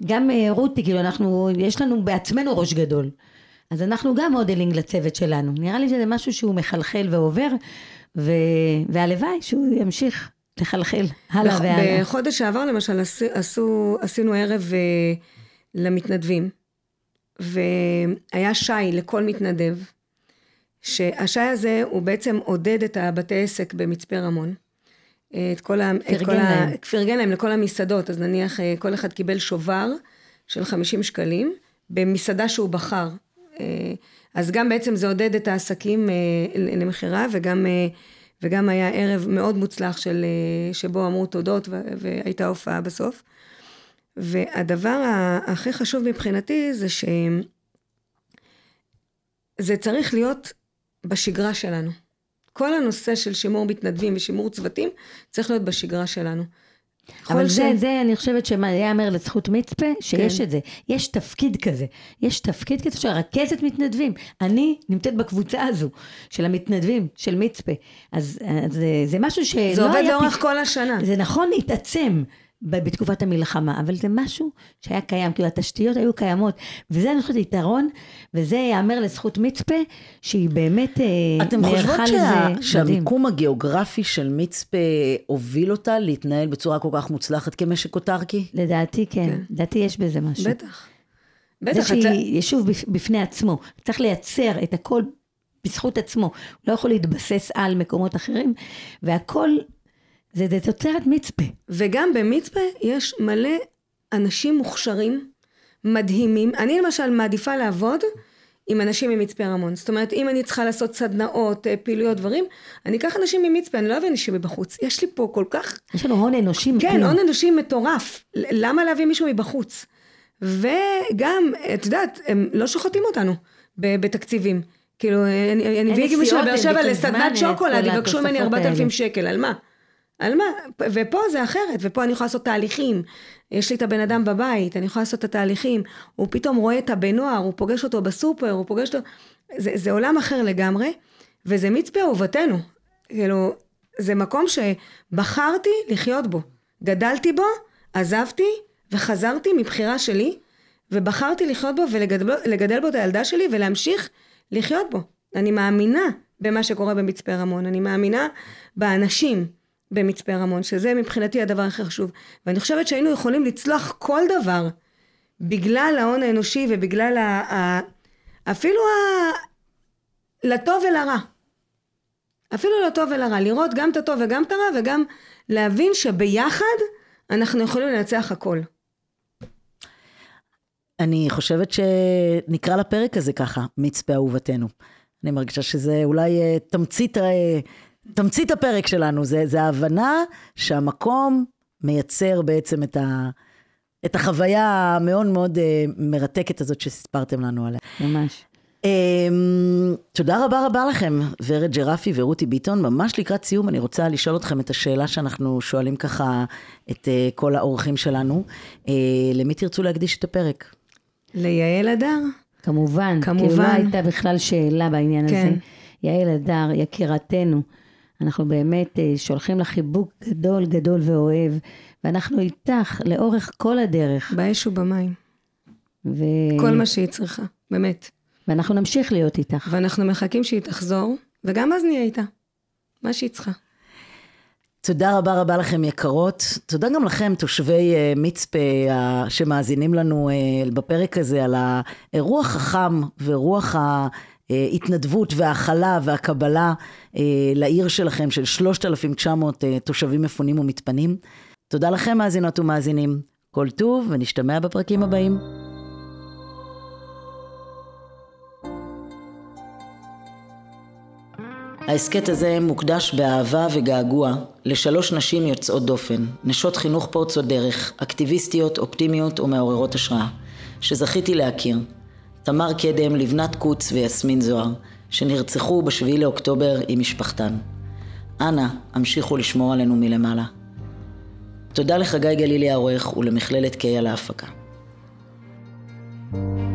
גם אה, רותי, כאילו אנחנו, יש לנו בעצמנו ראש גדול. אז אנחנו גם modeling לצוות שלנו. נראה לי שזה משהו שהוא מחלחל ועובר, ו... והלוואי שהוא ימשיך לחלחל הלאה והלאה. בחודש שעבר למשל עשו, עשו, עשינו ערב אה, למתנדבים, והיה שי לכל מתנדב, שהשי הזה הוא בעצם עודד את הבתי עסק במצפה רמון. אה, את כל ה... פרגן להם. ה... פרגן להם לכל המסעדות, אז נניח אה, כל אחד קיבל שובר של 50 שקלים במסעדה שהוא בחר. אה, אז גם בעצם זה עודד את העסקים אה, למכירה וגם, אה, וגם היה ערב מאוד מוצלח של, שבו אמרו תודות והייתה הופעה בסוף. והדבר הכי חשוב מבחינתי זה שזה צריך להיות בשגרה שלנו. כל הנושא של שימור מתנדבים ושימור צוותים צריך להיות בשגרה שלנו. אבל זה, ש... זה, אני חושבת שיאמר לזכות מצפה, שיש כן. את זה. יש תפקיד כזה. יש תפקיד כזה של רכזת מתנדבים. אני נמצאת בקבוצה הזו של המתנדבים, של מצפה. אז, אז זה, זה משהו שלא היה... זה עובד לאורך פ... כל השנה. זה נכון להתעצם. בתקופת המלחמה, אבל זה משהו שהיה קיים, כאילו התשתיות היו קיימות, וזה אני חושבת יתרון, וזה ייאמר לזכות מצפה, שהיא באמת אה, אתם חושבות שה... שהמיקום הגיאוגרפי של מצפה הוביל אותה להתנהל בצורה כל כך מוצלחת כמשק אוטרקי? לדעתי כן, כן. לדעתי יש בזה משהו. בטח. בטח. זה שהיא יישוב בפני עצמו, צריך לייצר את הכל בזכות עצמו, הוא לא יכול להתבסס על מקומות אחרים, והכל זה, זה תוצרת מצפה. וגם במצפה יש מלא אנשים מוכשרים, מדהימים. אני למשל מעדיפה לעבוד עם אנשים ממצפה רמון. זאת אומרת, אם אני צריכה לעשות סדנאות, אה, פעילויות, דברים, אני אקח אנשים ממצפה, אני לא אביא אנשים מבחוץ. יש לי פה כל כך... יש לנו הון אנושי. כן, הון אנושי מטורף. למה להביא מישהו מבחוץ? וגם, את יודעת, הם לא שוחטים אותנו בתקציבים. כאילו, אני אביא מישהו לבאר שבע לסדנת שוקולד, יבקשו ממני 4,000 שקל, על מה? על מה? ופה זה אחרת, ופה אני יכולה לעשות תהליכים. יש לי את הבן אדם בבית, אני יכולה לעשות את התהליכים. הוא פתאום רואה את הבן נוער, הוא פוגש אותו בסופר, הוא פוגש אותו... זה, זה עולם אחר לגמרי, וזה מצפה אהובתנו. כאילו, זה מקום שבחרתי לחיות בו. גדלתי בו, עזבתי, וחזרתי מבחירה שלי, ובחרתי לחיות בו ולגדל בו את הילדה שלי ולהמשיך לחיות בו. אני מאמינה במה שקורה במצפה רמון, אני מאמינה באנשים. במצפה רמון, שזה מבחינתי הדבר הכי חשוב. ואני חושבת שהיינו יכולים לצלוח כל דבר בגלל ההון האנושי ובגלל ה... ה אפילו ה... לטוב ולרע. אפילו לטוב ולרע. לראות גם את הטוב וגם את הרע וגם להבין שביחד אנחנו יכולים לנצח הכל. אני חושבת שנקרא לפרק הזה ככה, מצפה אהובתנו. אני מרגישה שזה אולי אה, תמצית אה, תמצית הפרק שלנו, זה, זה ההבנה שהמקום מייצר בעצם את, ה, את החוויה המאוד מאוד uh, מרתקת הזאת שסיפרתם לנו עליה. ממש. Um, תודה רבה רבה לכם, ורד ג'רפי ורותי ביטון. ממש לקראת סיום, אני רוצה לשאול אתכם את השאלה שאנחנו שואלים ככה את uh, כל האורחים שלנו. Uh, למי תרצו להקדיש את הפרק? ליעל אדר. כמובן, כמובן. כי לא הייתה בכלל שאלה בעניין כן. הזה. יעל אדר, יקירתנו. אנחנו באמת אה, שולחים לך חיבוק גדול גדול ואוהב, ואנחנו איתך לאורך כל הדרך. באש ובמים. ו... כל מה שהיא צריכה, באמת. ואנחנו נמשיך להיות איתך. ואנחנו מחכים שהיא תחזור, וגם אז נהיה איתה. מה שהיא צריכה. תודה רבה רבה לכם יקרות. תודה גם לכם, תושבי uh, מצפה uh, שמאזינים לנו uh, בפרק הזה על הרוח החם ורוח ההתנדבות וההכלה והקבלה uh, לעיר שלכם של 3,900 uh, תושבים מפונים ומתפנים. תודה לכם מאזינות ומאזינים. כל טוב ונשתמע בפרקים הבאים. ההסכת הזה מוקדש באהבה וגעגוע לשלוש נשים יוצאות דופן, נשות חינוך פורצות דרך, אקטיביסטיות, אופטימיות ומעוררות השראה, שזכיתי להכיר. תמר קדם, לבנת קוץ ויסמין זוהר, שנרצחו ב-7 לאוקטובר עם משפחתן. אנא, המשיכו לשמור עלינו מלמעלה. תודה לחגי גלילי העורך ולמכללת קיי על ההפקה. thank you